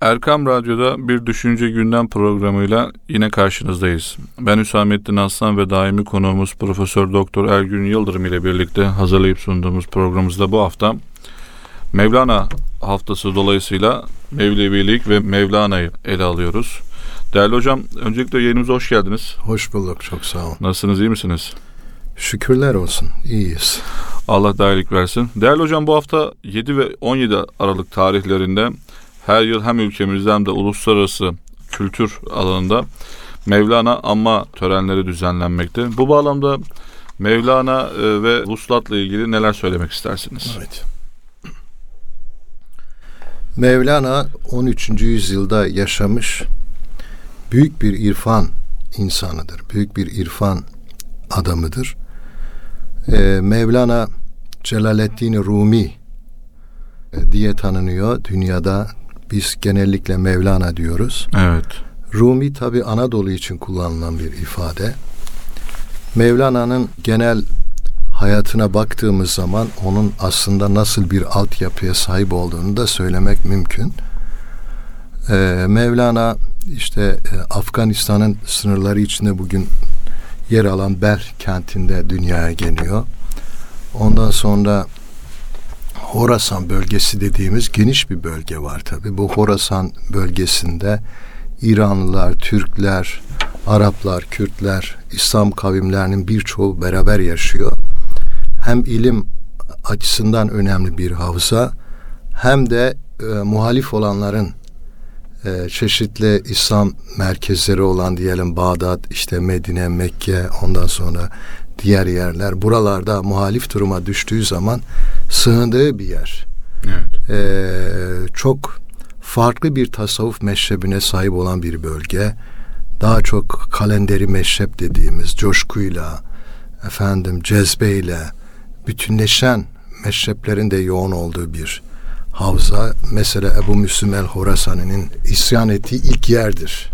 Erkam Radyo'da bir Düşünce Gündem programıyla yine karşınızdayız. Ben Hüsamettin Aslan ve daimi konuğumuz Profesör Doktor Ergün Yıldırım ile birlikte hazırlayıp sunduğumuz programımızda bu hafta Mevlana haftası dolayısıyla Mevlevilik ve Mevlana'yı ele alıyoruz. Değerli hocam, öncelikle yayınımıza hoş geldiniz. Hoş bulduk, çok sağ olun. Nasılsınız, iyi misiniz? Şükürler olsun, iyiyiz. Allah dairlik versin. Değerli hocam bu hafta 7 ve 17 Aralık tarihlerinde her yıl hem ülkemizde hem de uluslararası kültür alanında Mevlana anma törenleri düzenlenmekte. Bu bağlamda Mevlana e, ve Vuslat'la ilgili neler söylemek istersiniz? Evet. Mevlana 13. yüzyılda yaşamış büyük bir irfan insanıdır. Büyük bir irfan adamıdır. Ee, Mevlana Celaleddin Rumi e, diye tanınıyor. Dünyada biz genellikle Mevlana diyoruz. Evet. Rumi tabi Anadolu için kullanılan bir ifade. Mevlana'nın genel hayatına baktığımız zaman onun aslında nasıl bir altyapıya sahip olduğunu da söylemek mümkün. Ee, Mevlana işte e, Afganistan'ın sınırları içinde bugün yer alan Ber kentinde dünyaya geliyor. Ondan sonra Horasan bölgesi dediğimiz geniş bir bölge var tabi. Bu Horasan bölgesinde İranlılar, Türkler, Araplar, Kürtler, İslam kavimlerinin birçoğu beraber yaşıyor. Hem ilim açısından önemli bir havza hem de e, muhalif olanların e, çeşitli İslam merkezleri olan diyelim Bağdat, işte Medine, Mekke, ondan sonra diğer yerler buralarda muhalif duruma düştüğü zaman sığındığı bir yer. Evet. Ee, çok farklı bir tasavvuf meşrebine sahip olan bir bölge. Daha çok kalenderi meşrep dediğimiz coşkuyla, efendim cezbeyle bütünleşen meşreplerin de yoğun olduğu bir havza. Mesela Ebu Müslüm el Horasani'nin isyan ettiği ilk yerdir.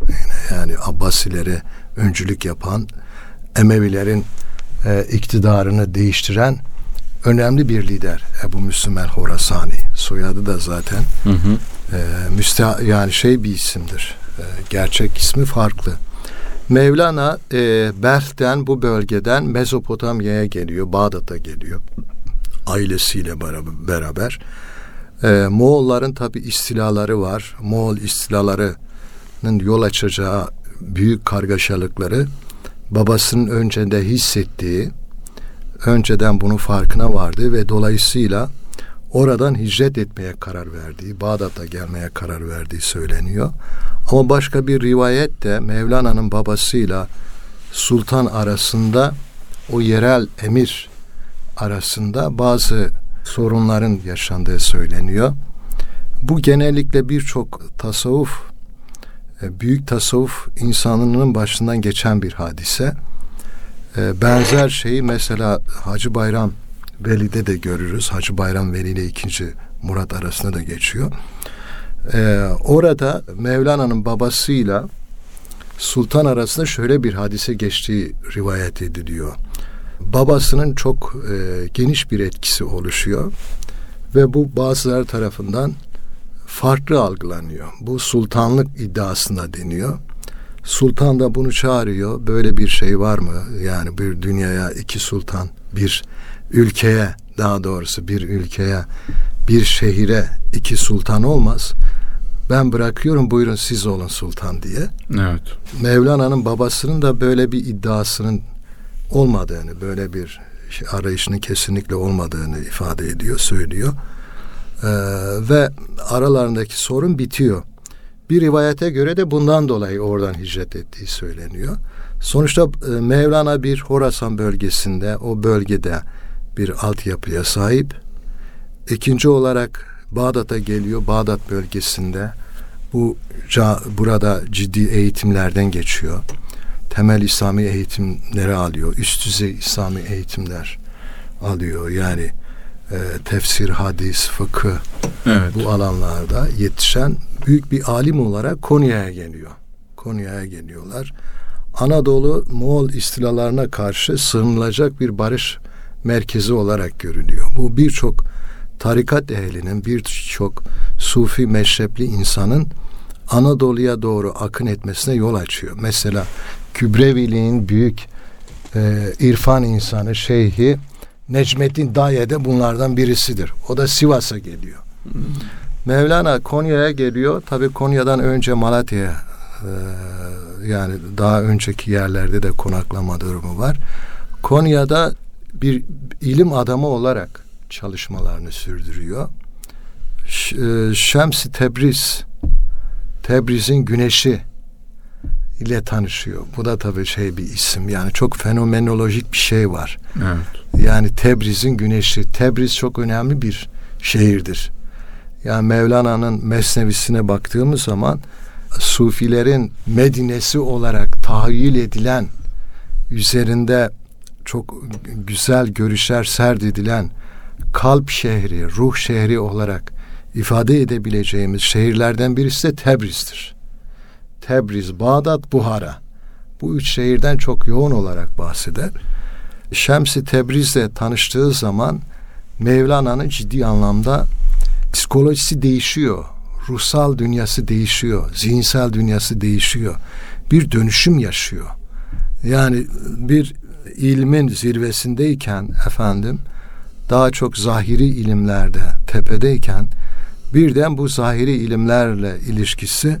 Yani, yani Abbasilere öncülük yapan Emevilerin e, iktidarını değiştiren önemli bir lider Ebu Müslüm el Horasani. Soyadı da zaten hı hı. E, müsta yani şey bir isimdir. E, gerçek ismi farklı. Mevlana e, Berh'ten bu bölgeden Mezopotamya'ya geliyor, Bağdat'a geliyor ailesiyle beraber. E, Moğolların tabi istilaları var. Moğol istilalarının yol açacağı büyük kargaşalıkları babasının önceden hissettiği, önceden bunun farkına vardı ve dolayısıyla oradan hicret etmeye karar verdiği, Bağdat'a gelmeye karar verdiği söyleniyor. Ama başka bir rivayet de Mevlana'nın babasıyla sultan arasında o yerel emir arasında bazı sorunların yaşandığı söyleniyor. Bu genellikle birçok tasavvuf büyük tasavvuf insanının başından geçen bir hadise. E, benzer şeyi mesela Hacı Bayram Veli'de de görürüz. Hacı Bayram Veli ile ikinci Murat arasında da geçiyor. E, orada Mevlana'nın babasıyla Sultan arasında şöyle bir hadise geçtiği rivayet ediliyor. Babasının çok geniş bir etkisi oluşuyor ve bu bazıları tarafından farklı algılanıyor. Bu sultanlık iddiasında deniyor. Sultan da bunu çağırıyor. Böyle bir şey var mı? Yani bir dünyaya iki sultan, bir ülkeye daha doğrusu bir ülkeye, bir şehire iki sultan olmaz. Ben bırakıyorum buyurun siz olun sultan diye. Evet. Mevlana'nın babasının da böyle bir iddiasının olmadığını, böyle bir arayışının kesinlikle olmadığını ifade ediyor, söylüyor. Ee, ve aralarındaki sorun bitiyor. Bir rivayete göre de bundan dolayı oradan hicret ettiği söyleniyor. Sonuçta e, Mevlana bir Horasan bölgesinde, o bölgede bir altyapıya sahip. İkinci olarak Bağdat'a geliyor. Bağdat bölgesinde bu burada ciddi eğitimlerden geçiyor. Temel İslami eğitimleri alıyor. Üst düzey İslami eğitimler alıyor. Yani e, tefsir, hadis, fıkıh evet. bu alanlarda yetişen büyük bir alim olarak Konya'ya geliyor. Konya'ya geliyorlar. Anadolu Moğol istilalarına karşı sığınılacak bir barış merkezi olarak görünüyor. Bu birçok tarikat ehlinin birçok sufi meşrepli insanın Anadolu'ya doğru akın etmesine yol açıyor. Mesela Kübreviliğin büyük e, irfan insanı, şeyhi Necmettin Daye de bunlardan birisidir. O da Sivas'a geliyor. Mevlana Konya'ya geliyor. Tabii Konya'dan önce Malatya'ya e, yani daha önceki yerlerde de konaklama durumu var. Konya'da bir ilim adamı olarak çalışmalarını sürdürüyor. E, Şems-i Tebriz Tebriz'in güneşi ile tanışıyor. Bu da tabii şey bir isim. Yani çok fenomenolojik bir şey var. Evet. Yani Tebriz'in güneşi. Tebriz çok önemli bir şehirdir. Yani Mevlana'nın mesnevisine baktığımız zaman Sufilerin Medinesi olarak tahayyül edilen üzerinde çok güzel görüşler serdedilen kalp şehri, ruh şehri olarak ifade edebileceğimiz şehirlerden birisi de Tebriz'dir. Tebriz, Bağdat, Buhara. Bu üç şehirden çok yoğun olarak bahseder. Şems-i Tebriz'le tanıştığı zaman Mevlana'nın ciddi anlamda psikolojisi değişiyor. Ruhsal dünyası değişiyor. Zihinsel dünyası değişiyor. Bir dönüşüm yaşıyor. Yani bir ilmin zirvesindeyken efendim daha çok zahiri ilimlerde tepedeyken birden bu zahiri ilimlerle ilişkisi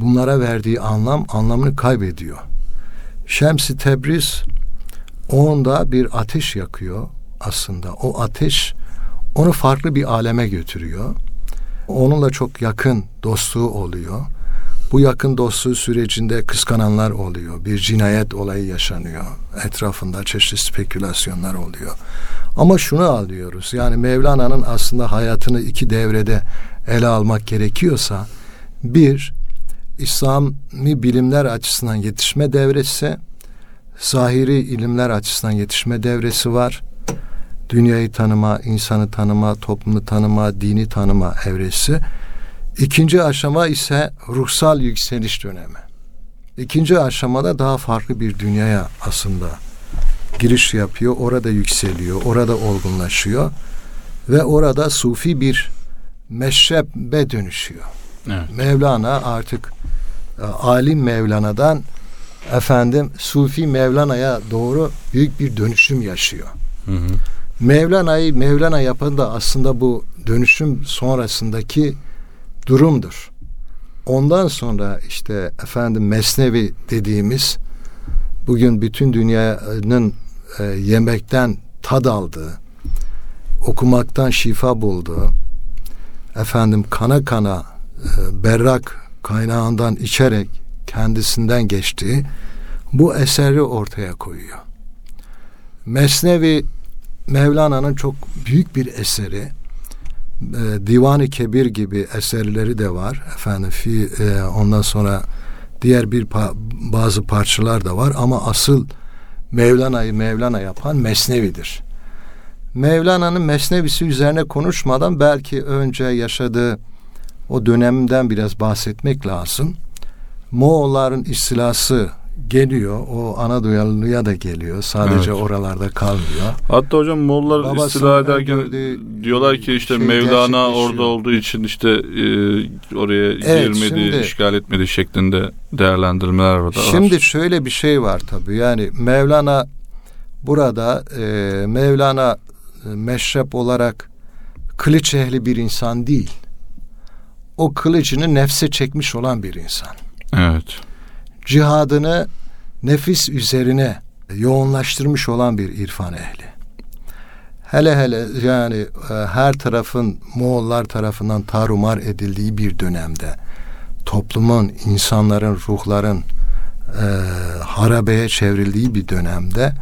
bunlara verdiği anlam anlamını kaybediyor. Şems-i Tebriz onda bir ateş yakıyor aslında. O ateş onu farklı bir aleme götürüyor. Onunla çok yakın dostluğu oluyor. Bu yakın dostluğu sürecinde kıskananlar oluyor. Bir cinayet olayı yaşanıyor. Etrafında çeşitli spekülasyonlar oluyor. Ama şunu alıyoruz. Yani Mevlana'nın aslında hayatını iki devrede ele almak gerekiyorsa bir İslami bilimler açısından yetişme devresi, zahiri ilimler açısından yetişme devresi var. Dünyayı tanıma, insanı tanıma, toplumu tanıma, dini tanıma evresi. İkinci aşama ise ruhsal yükseliş dönemi. İkinci aşamada daha farklı bir dünyaya aslında giriş yapıyor, orada yükseliyor, orada olgunlaşıyor ve orada sufi bir meşrebe dönüşüyor. Evet. Mevlana artık e, alim Mevlana'dan efendim Sufi Mevlana'ya doğru büyük bir dönüşüm yaşıyor. Hı hı. Mevlana'yı Mevlana yapan da aslında bu dönüşüm sonrasındaki durumdur. Ondan sonra işte efendim Mesnevi dediğimiz bugün bütün dünyanın e, yemekten tad aldığı, okumaktan şifa bulduğu, efendim kana kana berrak kaynağından içerek kendisinden geçtiği bu eseri ortaya koyuyor. Mesnevi Mevlana'nın çok büyük bir eseri. E, Divan-ı Kebir gibi eserleri de var. Efendim fi, e, ondan sonra diğer bir bazı parçalar da var ama asıl Mevlana'yı Mevlana yapan Mesnevi'dir. Mevlana'nın Mesnevisi üzerine konuşmadan belki önce yaşadığı o dönemden biraz bahsetmek lazım. Moğolların istilası geliyor. O Anadolu'ya da geliyor. Sadece evet. oralarda kalmıyor. Hatta hocam Moğollar Babasının istila ederken diyorlar ki işte şey Mevlana orada olduğu için işte e, oraya evet, girmedi, şimdi, işgal etmedi şeklinde değerlendirmeler var. Şimdi şöyle bir şey var tabii. Yani Mevlana burada e, Mevlana e, meşrep olarak kılıç ehli bir insan değil o kılıcını nefse çekmiş olan bir insan. Evet. Cihadını nefis üzerine yoğunlaştırmış olan bir irfan ehli. Hele hele yani e, her tarafın Moğollar tarafından tarumar edildiği bir dönemde toplumun, insanların, ruhların e, harabeye çevrildiği bir dönemde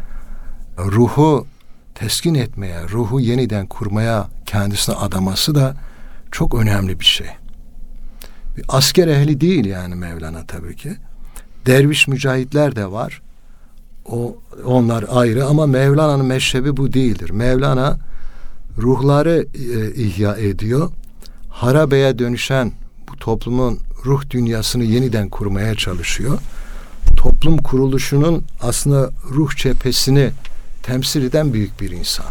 ruhu teskin etmeye, ruhu yeniden kurmaya kendisine adaması da çok önemli bir şey asker ehli değil yani Mevlana tabii ki. Derviş mücahitler de var. O onlar ayrı ama Mevlana'nın meşrebi bu değildir. Mevlana ruhları e, ihya ediyor. Harabeye dönüşen bu toplumun ruh dünyasını yeniden kurmaya çalışıyor. Toplum kuruluşunun aslında ruh cephesini temsil eden büyük bir insan.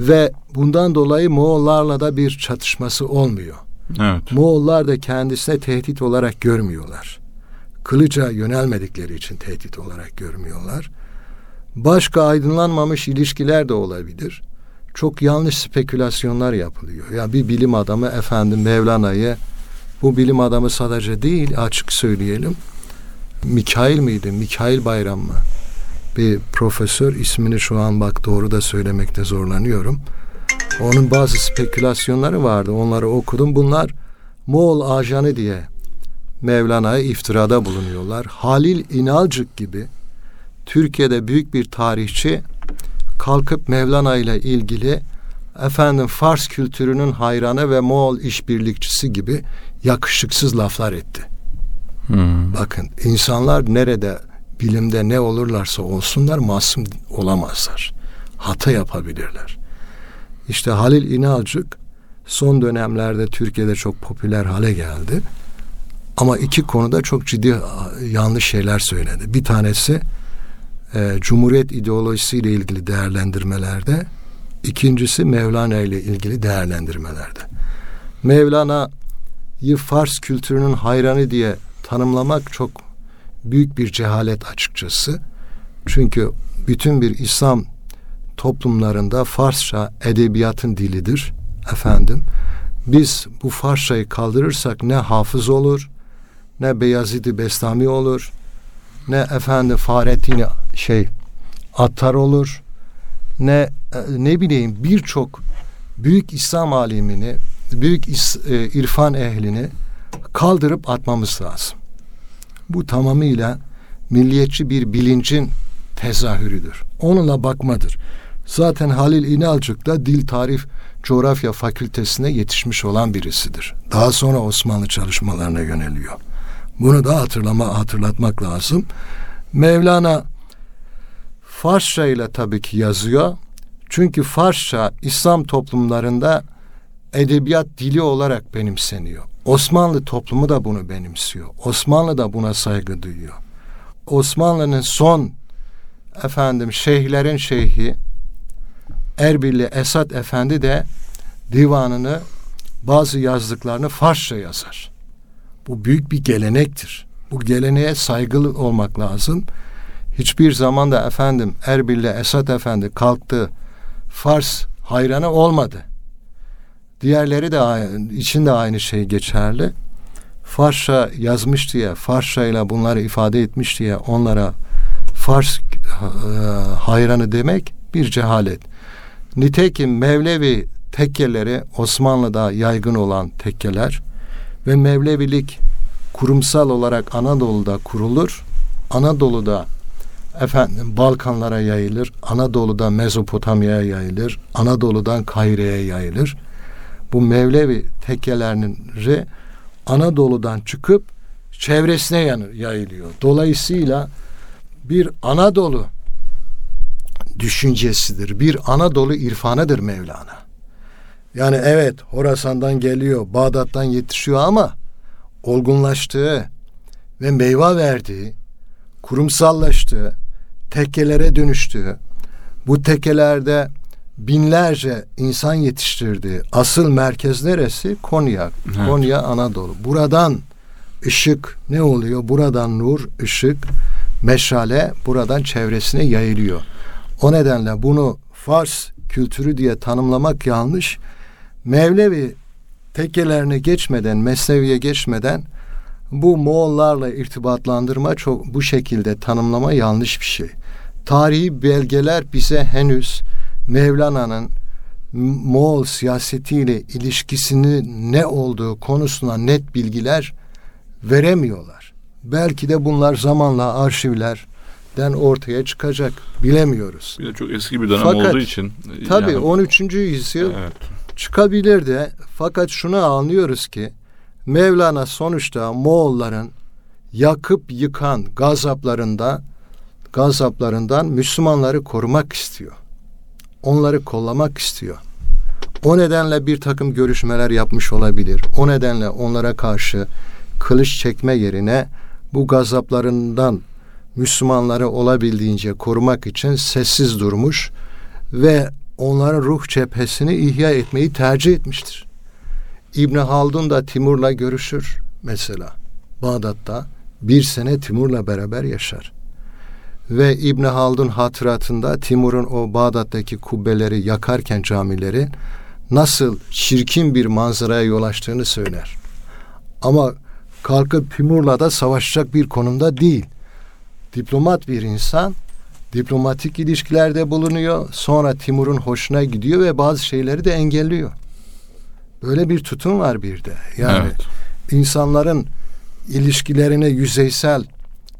Ve bundan dolayı Moğollarla da bir çatışması olmuyor. Evet. Moğollar da kendisine tehdit olarak görmüyorlar. Kılıca yönelmedikleri için tehdit olarak görmüyorlar. Başka aydınlanmamış ilişkiler de olabilir. Çok yanlış spekülasyonlar yapılıyor. Ya bir bilim adamı efendim Mevlana'yı bu bilim adamı sadece değil açık söyleyelim. Mikail miydi? Mikail Bayram mı? Bir profesör ismini şu an bak doğru da söylemekte zorlanıyorum. Onun bazı spekülasyonları vardı. Onları okudum. Bunlar Moğol ajanı diye Mevlana'ya iftirada bulunuyorlar. Halil İnalcık gibi Türkiye'de büyük bir tarihçi kalkıp Mevlana ile ilgili efendim Fars kültürünün hayranı ve Moğol işbirlikçisi gibi yakışıksız laflar etti. Hmm. Bakın insanlar nerede bilimde ne olurlarsa olsunlar masum olamazlar. Hata yapabilirler. İşte Halil İnalcık son dönemlerde Türkiye'de çok popüler hale geldi. Ama iki konuda çok ciddi yanlış şeyler söyledi. Bir tanesi e, Cumhuriyet ideolojisiyle ilgili değerlendirmelerde, ikincisi Mevlana ile ilgili değerlendirmelerde. Mevlana'yı Fars kültürünün hayranı diye tanımlamak çok büyük bir cehalet açıkçası. Çünkü bütün bir İslam toplumlarında Farsça edebiyatın dilidir efendim. Biz bu Farsçayı kaldırırsak ne hafız olur, ne Beyazid-i Bestami olur, ne efendi Fahrettin şey Attar olur, ne e, ne bileyim birçok büyük İslam alimini, büyük is, e, irfan ehlini kaldırıp atmamız lazım. Bu tamamıyla milliyetçi bir bilincin tezahürüdür. Onunla bakmadır. Zaten Halil İnalcık da Dil Tarif Coğrafya Fakültesine yetişmiş olan birisidir. Daha sonra Osmanlı çalışmalarına yöneliyor. Bunu da hatırlama hatırlatmak lazım. Mevlana Farsça ile tabii ki yazıyor. Çünkü Farsça İslam toplumlarında edebiyat dili olarak benimseniyor. Osmanlı toplumu da bunu benimsiyor. Osmanlı da buna saygı duyuyor. Osmanlı'nın son efendim şeyhlerin şeyhi Erbilli Esat Efendi de divanını bazı yazdıklarını Farsça yazar. Bu büyük bir gelenektir. Bu geleneğe saygılı olmak lazım. Hiçbir zaman da efendim Erbil'le Esat Efendi kalktı Fars hayranı olmadı. Diğerleri de için de aynı şey geçerli. Farsça yazmış diye, Farsça ile bunları ifade etmiş diye onlara Fars e, hayranı demek bir cehalet. Nitekim Mevlevi tekkeleri Osmanlı'da yaygın olan tekkeler ve Mevlevilik kurumsal olarak Anadolu'da kurulur. Anadolu'da efendim Balkanlara yayılır. Anadolu'da Mezopotamya'ya yayılır. Anadolu'dan Kahire'ye yayılır. Bu Mevlevi tekkelerinin Anadolu'dan çıkıp çevresine yayılıyor. Dolayısıyla bir Anadolu düşüncesidir. Bir Anadolu irfanıdır Mevlana. Yani evet Horasan'dan geliyor, Bağdat'tan yetişiyor ama olgunlaştığı ve meyve verdiği, kurumsallaştığı, tekkelere dönüştüğü, bu tekkelerde binlerce insan yetiştirdiği asıl merkez neresi? Konya. Evet. Konya Anadolu. Buradan ışık ne oluyor? Buradan nur, ışık, meşale buradan çevresine yayılıyor. O nedenle bunu Fars kültürü diye tanımlamak yanlış. Mevlevi tekkelerine geçmeden, Mesnevi'ye geçmeden bu Moğollarla irtibatlandırma çok bu şekilde tanımlama yanlış bir şey. Tarihi belgeler bize henüz Mevlana'nın Moğol siyasetiyle ilişkisinin ne olduğu konusunda net bilgiler veremiyorlar. Belki de bunlar zamanla arşivlerden ortaya çıkacak. Bilemiyoruz. Bir de çok eski bir dönem Fakat, olduğu için. Tabii yani, 13. yüzyıl evet çıkabilir de fakat şunu anlıyoruz ki Mevlana sonuçta Moğolların yakıp yıkan gazaplarında gazaplarından Müslümanları korumak istiyor. Onları kollamak istiyor. O nedenle bir takım görüşmeler yapmış olabilir. O nedenle onlara karşı kılıç çekme yerine bu gazaplarından Müslümanları olabildiğince korumak için sessiz durmuş ve onların ruh cephesini ihya etmeyi tercih etmiştir. İbni Haldun da Timur'la görüşür mesela. Bağdat'ta bir sene Timur'la beraber yaşar. Ve İbn Haldun hatıratında Timur'un o Bağdat'taki kubbeleri yakarken camileri nasıl çirkin bir manzaraya yol açtığını söyler. Ama kalkıp Timur'la da savaşacak bir konumda değil. Diplomat bir insan diplomatik ilişkilerde bulunuyor. Sonra Timur'un hoşuna gidiyor ve bazı şeyleri de engelliyor. Böyle bir tutum var bir de. Yani evet. insanların ilişkilerine yüzeysel,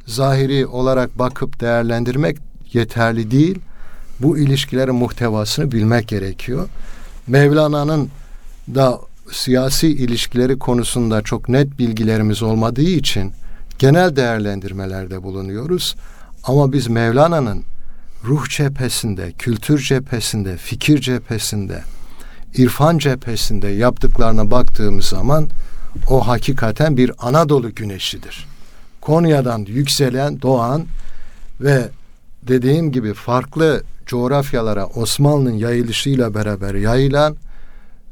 zahiri olarak bakıp değerlendirmek yeterli değil. Bu ilişkilerin muhtevasını bilmek gerekiyor. Mevlana'nın da siyasi ilişkileri konusunda çok net bilgilerimiz olmadığı için genel değerlendirmelerde bulunuyoruz. Ama biz Mevlana'nın ruh cephesinde, kültür cephesinde, fikir cephesinde, irfan cephesinde yaptıklarına baktığımız zaman o hakikaten bir Anadolu güneşidir. Konya'dan yükselen, doğan ve dediğim gibi farklı coğrafyalara Osmanlı'nın yayılışıyla beraber yayılan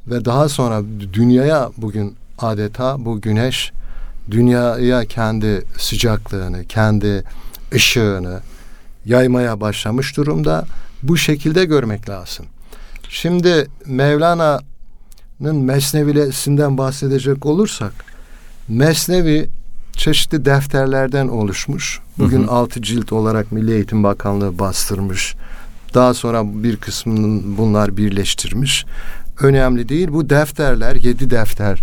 ve daha sonra dünyaya bugün adeta bu güneş dünyaya kendi sıcaklığını, kendi ışığını yaymaya başlamış durumda. Bu şekilde görmek lazım. Şimdi Mevlana'nın Mesnevilesinden bahsedecek olursak Mesnevi çeşitli defterlerden oluşmuş. Bugün hı hı. altı cilt olarak Milli Eğitim Bakanlığı bastırmış. Daha sonra bir kısmını bunlar birleştirmiş. Önemli değil. Bu defterler, yedi defter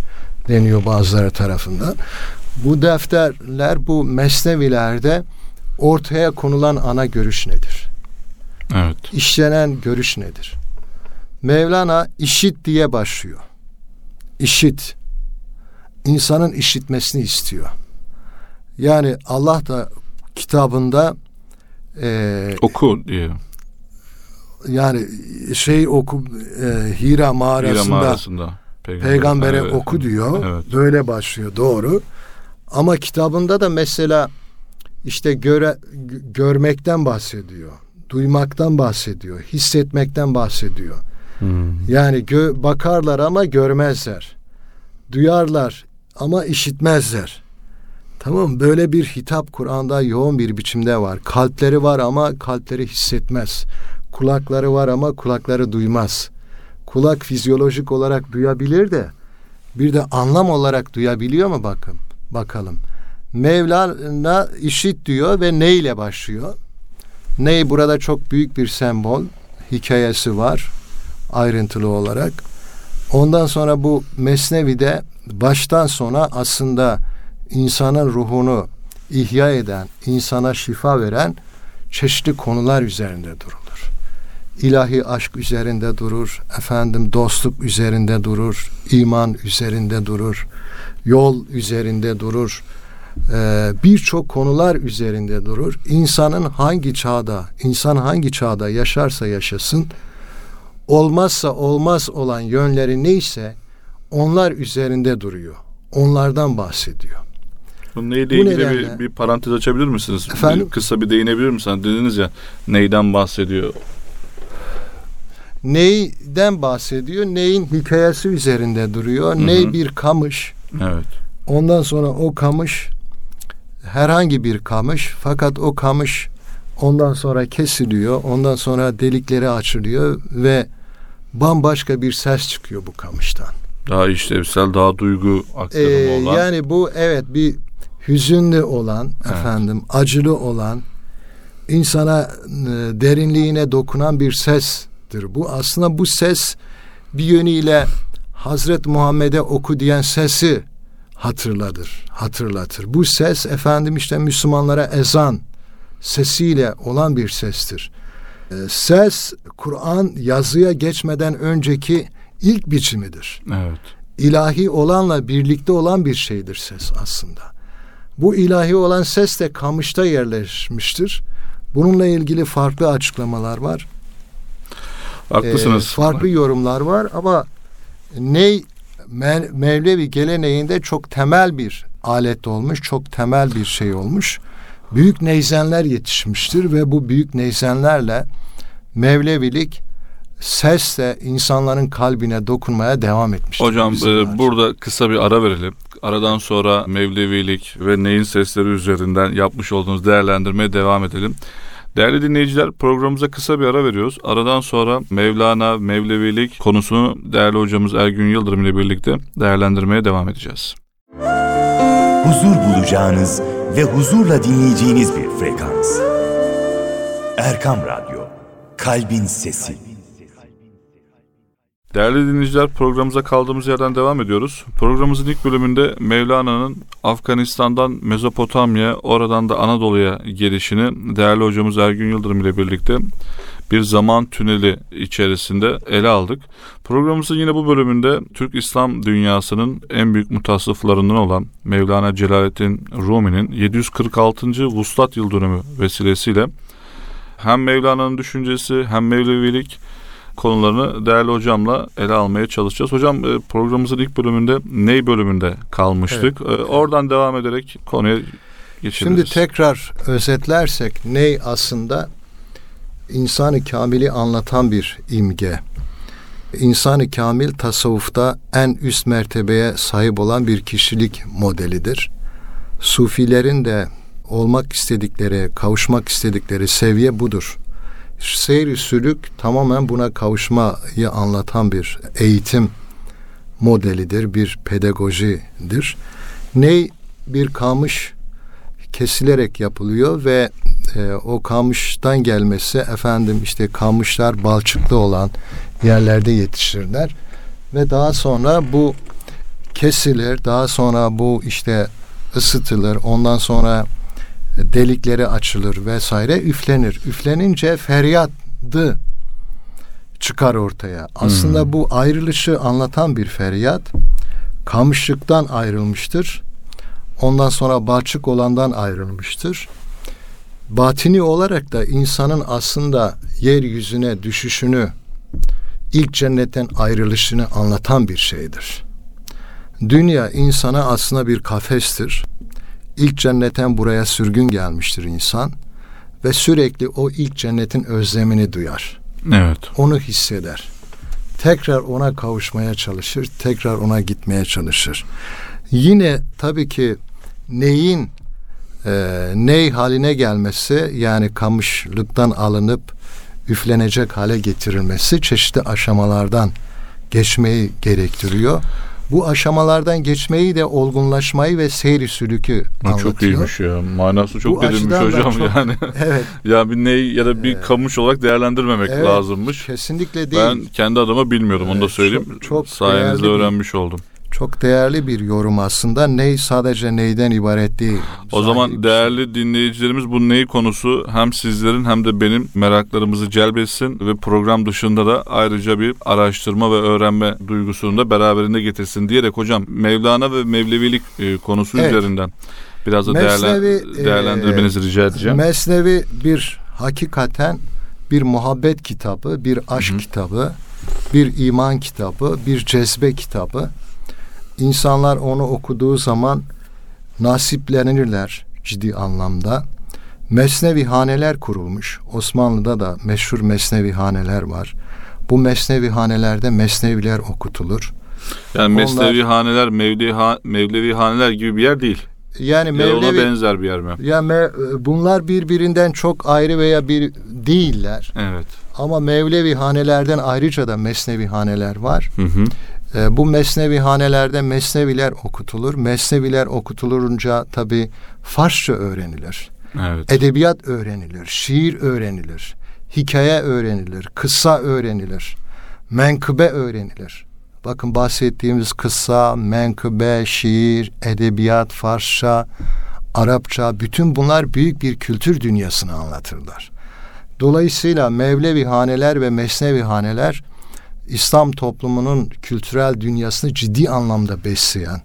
deniyor bazıları tarafından. Bu defterler bu mesnevilerde ortaya konulan ana görüş nedir? Evet. İşlenen görüş nedir? Mevlana işit diye başlıyor. İşit. İnsanın işitmesini istiyor. Yani Allah da kitabında e, oku diye. Yani şey oku e, Hira mağarasında, Hira mağarasında peygamber, peygambere evet. oku diyor. Evet. Böyle başlıyor doğru. Ama kitabında da mesela işte göre, görmekten bahsediyor. Duymaktan bahsediyor. Hissetmekten bahsediyor. Hmm. Yani gö, bakarlar ama görmezler. Duyarlar ama işitmezler. Tamam böyle bir hitap Kur'an'da yoğun bir biçimde var. Kalpleri var ama kalpleri hissetmez. Kulakları var ama kulakları duymaz. Kulak fizyolojik olarak duyabilir de bir de anlam olarak duyabiliyor mu bakın bakalım. Mevlana işit diyor ve ne ile başlıyor? Ney burada çok büyük bir sembol hikayesi var ayrıntılı olarak. Ondan sonra bu Mesnevi'de baştan sona aslında insanın ruhunu ihya eden, insana şifa veren çeşitli konular üzerinde durulur. İlahi aşk üzerinde durur, efendim dostluk üzerinde durur, iman üzerinde durur, yol üzerinde durur, ee, birçok konular üzerinde durur. İnsanın hangi çağda, insan hangi çağda yaşarsa yaşasın, olmazsa olmaz olan yönleri neyse onlar üzerinde duruyor. Onlardan bahsediyor. Bununla ilgili Bu nedenle, bir, bir parantez açabilir misiniz? Efendim? Bir, kısa bir değinebilir misiniz? Dediniz ya neyden bahsediyor? Neyden bahsediyor? Neyin hikayesi üzerinde duruyor. Hı-hı. Ney bir kamış. Evet. Ondan sonra o kamış herhangi bir kamış fakat o kamış ondan sonra kesiliyor. Ondan sonra delikleri açılıyor ve bambaşka bir ses çıkıyor bu kamıştan. Daha işlevsel, daha duygu aktarımı ee, olan. Yani bu evet bir hüzünlü olan, evet. efendim, acılı olan, insana e, derinliğine dokunan bir sestir. Bu aslında bu ses bir yönüyle Hazret Muhammed'e oku diyen sesi hatırladır, hatırlatır. Bu ses efendim işte Müslümanlara ezan sesiyle olan bir sestir. Ee, ses Kur'an yazıya geçmeden önceki ilk biçimidir. Evet. İlahi olanla birlikte olan bir şeydir ses aslında. Bu ilahi olan ses de kamışta yerleşmiştir. Bununla ilgili farklı açıklamalar var. Haklısınız. Ee, farklı yorumlar var ama ne Mevlevi geleneğinde çok temel bir alet olmuş, çok temel bir şey olmuş. Büyük neyzenler yetişmiştir ve bu büyük neyzenlerle Mevlevilik ses de insanların kalbine dokunmaya devam etmiş. Hocam e, burada kısa bir ara verelim. Aradan sonra Mevlevilik ve neyin sesleri üzerinden yapmış olduğunuz değerlendirmeye devam edelim. Değerli dinleyiciler programımıza kısa bir ara veriyoruz. Aradan sonra Mevlana, Mevlevilik konusunu değerli hocamız Ergün Yıldırım ile birlikte değerlendirmeye devam edeceğiz. Huzur bulacağınız ve huzurla dinleyeceğiniz bir frekans. Erkam Radyo, Kalbin Sesi. Değerli dinleyiciler programımıza kaldığımız yerden devam ediyoruz. Programımızın ilk bölümünde Mevlana'nın Afganistan'dan Mezopotamya, oradan da Anadolu'ya gelişini değerli hocamız Ergün Yıldırım ile birlikte bir zaman tüneli içerisinde ele aldık. Programımızın yine bu bölümünde Türk İslam dünyasının en büyük mutasıflarından olan Mevlana Celaleddin Rumi'nin 746. Vuslat Yıl Dönümü vesilesiyle hem Mevlana'nın düşüncesi hem Mevlevilik konularını değerli hocamla ele almaya çalışacağız. Hocam e, programımızın ilk bölümünde ney bölümünde kalmıştık. Evet. E, oradan devam ederek konuya geçebiliriz. Şimdi tekrar özetlersek ney aslında insanı kamili anlatan bir imge. İnsanı kamil tasavvufta en üst mertebeye sahip olan bir kişilik modelidir. Sufilerin de olmak istedikleri, kavuşmak istedikleri seviye budur seyri sülük tamamen buna kavuşmayı anlatan bir eğitim modelidir, bir pedagojidir. Ney bir kamış kesilerek yapılıyor ve e, o kamıştan gelmesi efendim işte kamışlar balçıklı olan yerlerde yetişirler ve daha sonra bu kesilir, daha sonra bu işte ısıtılır, ondan sonra delikleri açılır vesaire üflenir. Üflenince feryadı çıkar ortaya. Aslında hmm. bu ayrılışı anlatan bir feryat. Kamışlıktan ayrılmıştır. Ondan sonra balçık olandan ayrılmıştır. Batini olarak da insanın aslında yeryüzüne düşüşünü, ilk cennetten ayrılışını anlatan bir şeydir. Dünya insana aslında bir kafestir ilk cennetten buraya sürgün gelmiştir insan ve sürekli o ilk cennetin özlemini duyar. Evet. Onu hisseder. Tekrar ona kavuşmaya çalışır, tekrar ona gitmeye çalışır. Yine tabii ki neyin e, ney haline gelmesi yani kamışlıktan alınıp üflenecek hale getirilmesi çeşitli aşamalardan geçmeyi gerektiriyor bu aşamalardan geçmeyi de olgunlaşmayı ve seyri sülükü anlatıyor. Çok iyiymiş ya. Manası çok bu derinmiş hocam çok, yani. Evet. ya bir ney ya da bir evet. kamış olarak değerlendirmemek evet, lazımmış. Kesinlikle değil. Ben kendi adıma bilmiyordum evet, onu da söyleyeyim. Çok, çok Sayenizde öğrenmiş bir, oldum çok değerli bir yorum aslında. Ney sadece neyden ibaret değil. O zaman değerli şey. dinleyicilerimiz bu ney konusu hem sizlerin hem de benim meraklarımızı celbetsin ve program dışında da ayrıca bir araştırma ve öğrenme duygusunu da beraberinde getirsin diyerek hocam Mevlana ve Mevlevilik e, konusu evet. üzerinden biraz da Mesnevi, değerlen, değerlendirmenizi e, rica edeceğim. Mesnevi bir hakikaten bir muhabbet kitabı, bir aşk Hı-hı. kitabı, bir iman kitabı, bir cezbe kitabı insanlar onu okuduğu zaman nasiplenirler ciddi anlamda. Mesnevi haneler kurulmuş. Osmanlı'da da meşhur mesnevi haneler var. Bu mesnevi hanelerde mesneviler okutulur. Yani mesnevi Onlar, haneler Mevlevi, ha, Mevlevi haneler gibi bir yer değil. Yani Mevlevi, ya ona benzer bir yer mi? Ya me, bunlar birbirinden çok ayrı veya bir değiller. Evet. Ama Mevlevi hanelerden ayrıca da mesnevi haneler var. Hı hı. E, bu mesnevi hanelerde mesneviler okutulur. Mesneviler okutulunca tabi Farsça öğrenilir. Evet. Edebiyat öğrenilir, şiir öğrenilir, hikaye öğrenilir, kıssa öğrenilir, menkıbe öğrenilir. Bakın bahsettiğimiz kıssa, menkıbe, şiir, edebiyat, Farsça, Arapça bütün bunlar büyük bir kültür dünyasını anlatırlar. Dolayısıyla Mevlevi haneler ve Mesnevi haneler İslam toplumunun kültürel dünyasını ciddi anlamda besleyen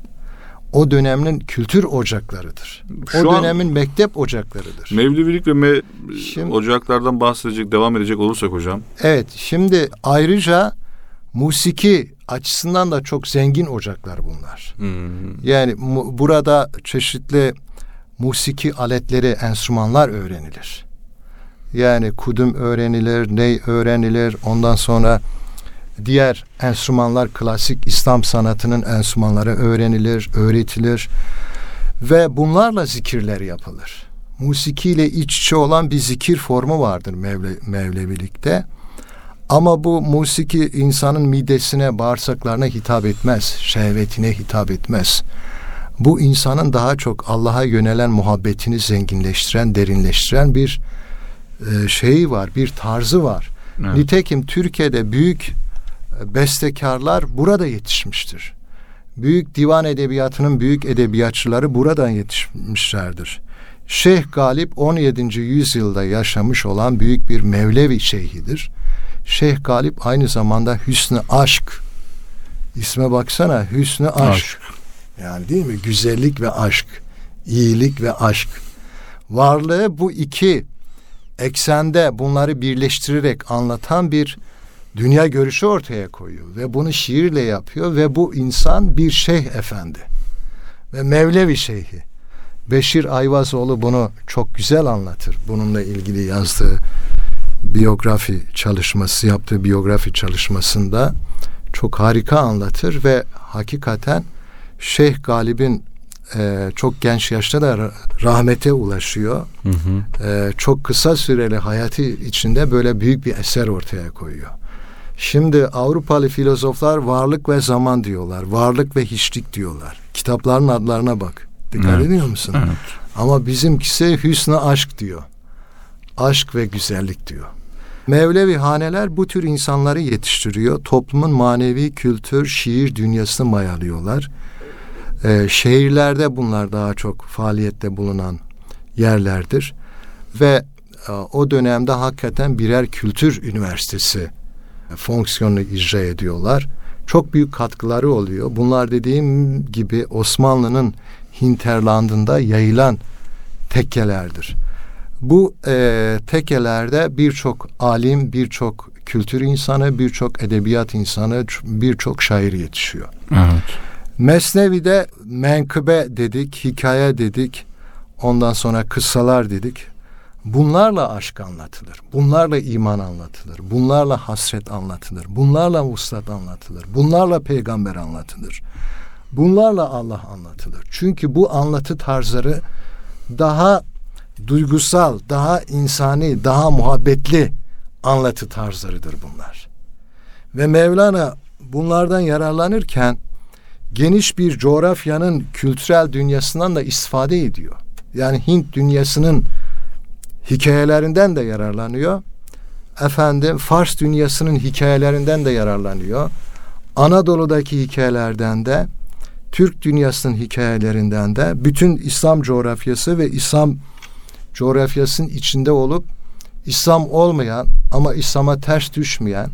o dönemin kültür ocaklarıdır. Şu o dönemin mektep ocaklarıdır. Mevlevilik ve me şimdi, ocaklardan bahsedecek, devam edecek olursak hocam. Evet, şimdi ayrıca musiki açısından da çok zengin ocaklar bunlar. Hmm. Yani mu, burada çeşitli musiki aletleri, enstrümanlar öğrenilir. Yani kudüm öğrenilir, ney öğrenilir. Ondan sonra diğer enstrümanlar klasik İslam sanatının enstrümanları öğrenilir, öğretilir ve bunlarla zikirler yapılır. Musikiyle iç içe olan bir zikir formu vardır Mevle, Mevlevilikte. Ama bu musiki insanın midesine, bağırsaklarına hitap etmez, şehvetine hitap etmez. Bu insanın daha çok Allah'a yönelen muhabbetini zenginleştiren, derinleştiren bir e, şeyi var, bir tarzı var. Evet. Nitekim Türkiye'de büyük bestekarlar burada yetişmiştir. Büyük divan edebiyatının büyük edebiyatçıları buradan yetişmişlerdir. Şeyh Galip 17. yüzyılda yaşamış olan büyük bir Mevlevi şeyhidir. Şeyh Galip aynı zamanda Hüsnü Aşk. İsme baksana Hüsnü Aşk. aşk. Yani değil mi? Güzellik ve aşk. iyilik ve aşk. Varlığı bu iki eksende bunları birleştirerek anlatan bir dünya görüşü ortaya koyuyor ve bunu şiirle yapıyor ve bu insan bir şeyh efendi ve Mevlevi şeyhi. Beşir Ayvazoğlu bunu çok güzel anlatır. Bununla ilgili yazdığı biyografi çalışması, yaptığı biyografi çalışmasında çok harika anlatır ve hakikaten Şeyh Galip'in e, çok genç yaşta da rahmete ulaşıyor. Hı hı. E, çok kısa süreli hayatı içinde böyle büyük bir eser ortaya koyuyor. Şimdi Avrupalı filozoflar varlık ve zaman diyorlar. Varlık ve hiçlik diyorlar. Kitapların adlarına bak. Dikkat evet. ediyor musun? Evet. Ama bizimkisi hüsnü aşk diyor. Aşk ve güzellik diyor. Mevlevi haneler bu tür insanları yetiştiriyor. Toplumun manevi kültür, şiir dünyasını mayalıyorlar. Ee, şehirlerde bunlar daha çok faaliyette bulunan yerlerdir. Ve e, o dönemde hakikaten birer kültür üniversitesi fonksiyonunu icra ediyorlar. Çok büyük katkıları oluyor. Bunlar dediğim gibi Osmanlı'nın hinterlandında yayılan tekkelerdir. Bu e, tekelerde birçok alim, birçok kültür insanı, birçok edebiyat insanı, birçok şair yetişiyor. Evet. Mesnevi'de menkıbe dedik, hikaye dedik, ondan sonra kıssalar dedik. Bunlarla aşk anlatılır. Bunlarla iman anlatılır. Bunlarla hasret anlatılır. Bunlarla vuslat anlatılır. Bunlarla peygamber anlatılır. Bunlarla Allah anlatılır. Çünkü bu anlatı tarzları daha duygusal, daha insani, daha muhabbetli anlatı tarzlarıdır bunlar. Ve Mevlana bunlardan yararlanırken geniş bir coğrafyanın kültürel dünyasından da istifade ediyor. Yani Hint dünyasının hikayelerinden de yararlanıyor. Efendim Fars dünyasının hikayelerinden de yararlanıyor. Anadolu'daki hikayelerden de Türk dünyasının hikayelerinden de bütün İslam coğrafyası ve İslam coğrafyasının içinde olup İslam olmayan ama İslam'a ters düşmeyen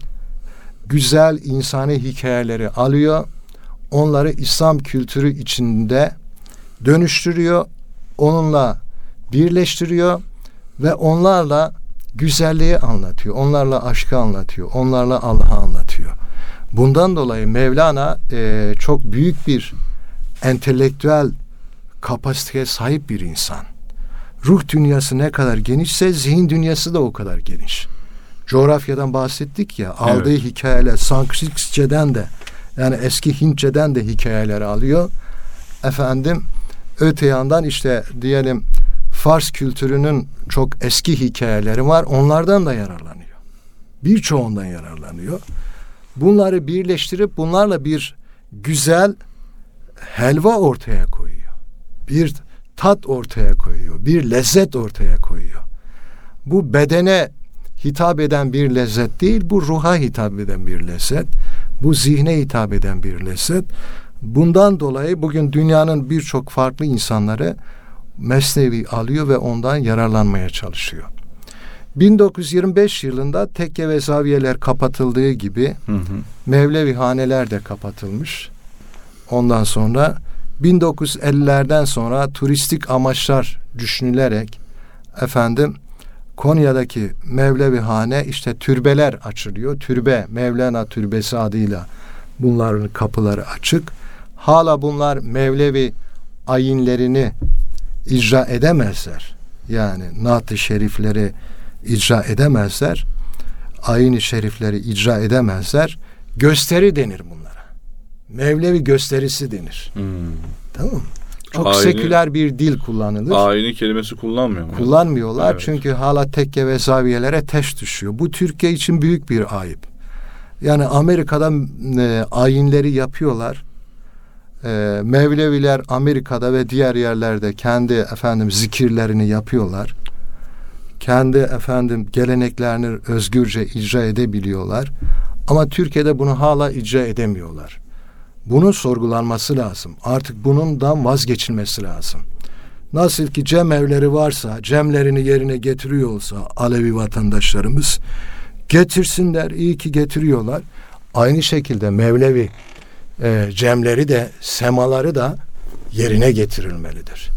güzel insani hikayeleri alıyor. Onları İslam kültürü içinde dönüştürüyor. Onunla birleştiriyor ve onlarla güzelliği anlatıyor. Onlarla aşkı anlatıyor. Onlarla Allah'ı anlatıyor. Bundan dolayı Mevlana e, çok büyük bir entelektüel kapasiteye sahip bir insan. Ruh dünyası ne kadar genişse zihin dünyası da o kadar geniş. Coğrafyadan bahsettik ya aldığı evet. hikayeler Sanskritçeden de yani eski Hintçeden de hikayeler alıyor. Efendim öte yandan işte diyelim Fars kültürünün çok eski hikayeleri var. Onlardan da yararlanıyor. Birçoğundan yararlanıyor. Bunları birleştirip bunlarla bir güzel helva ortaya koyuyor. Bir tat ortaya koyuyor. Bir lezzet ortaya koyuyor. Bu bedene hitap eden bir lezzet değil, bu ruha hitap eden bir lezzet. Bu zihne hitap eden bir lezzet. Bundan dolayı bugün dünyanın birçok farklı insanları Mesnevi alıyor ve ondan yararlanmaya çalışıyor. 1925 yılında tekke ve zaviyeler kapatıldığı gibi hı hı. Mevlevi haneler de kapatılmış. Ondan sonra 1950'lerden sonra turistik amaçlar düşünülerek efendim Konya'daki Mevlevi hane işte türbeler açılıyor. Türbe, Mevlana Türbesi adıyla bunların kapıları açık. Hala bunlar Mevlevi ayinlerini icra edemezler. Yani naat-ı şerifleri icra edemezler. Ayin-i şerifleri icra edemezler. Gösteri denir bunlara. Mevlevi gösterisi denir. Hmm. Tamam mı? Çok Ayini- seküler bir dil kullanılır. Ayini kelimesi kullanmıyor mu? Kullanmıyorlar Evet. çünkü hala tekke ve zaviyelere teş düşüyor. Bu Türkiye için büyük bir ayıp. Yani Amerika'da e, ayinleri yapıyorlar. E, Mevleviler Amerika'da ve diğer yerlerde kendi efendim zikirlerini yapıyorlar. Kendi efendim geleneklerini özgürce icra edebiliyorlar. Ama Türkiye'de bunu hala icra edemiyorlar. Bunun sorgulanması lazım. Artık bundan vazgeçilmesi lazım. Nasıl ki cem evleri varsa, cemlerini yerine getiriyor olsa Alevi vatandaşlarımız getirsinler, iyi ki getiriyorlar. Aynı şekilde Mevlevi e, cemleri de, semaları da yerine getirilmelidir.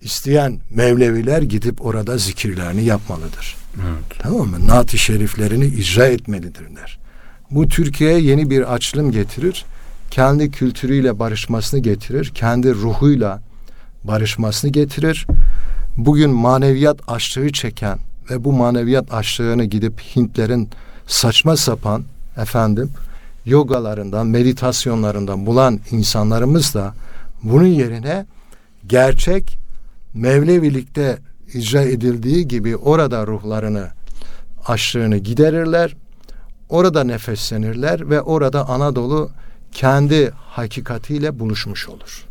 İsteyen Mevleviler gidip orada zikirlerini yapmalıdır. Evet. Tamam mı? Naat-ı şeriflerini icra etmelidirler. Bu Türkiye'ye yeni bir açılım getirir. Kendi kültürüyle barışmasını getirir. Kendi ruhuyla barışmasını getirir. Bugün maneviyat açlığı çeken ve bu maneviyat açlığını gidip Hintlerin saçma sapan efendim yogalarından, meditasyonlarından bulan insanlarımız da bunun yerine gerçek Mevlevilikte icra edildiği gibi orada ruhlarını açlığını giderirler. Orada nefeslenirler ve orada Anadolu kendi hakikatiyle buluşmuş olur.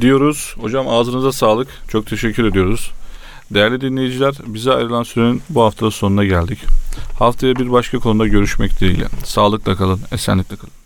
Diyoruz. Hocam ağzınıza sağlık. Çok teşekkür ediyoruz. Değerli dinleyiciler, bize ayrılan sürenin bu hafta sonuna geldik. Haftaya bir başka konuda görüşmek dileğiyle. Sağlıkla kalın, esenlikle kalın.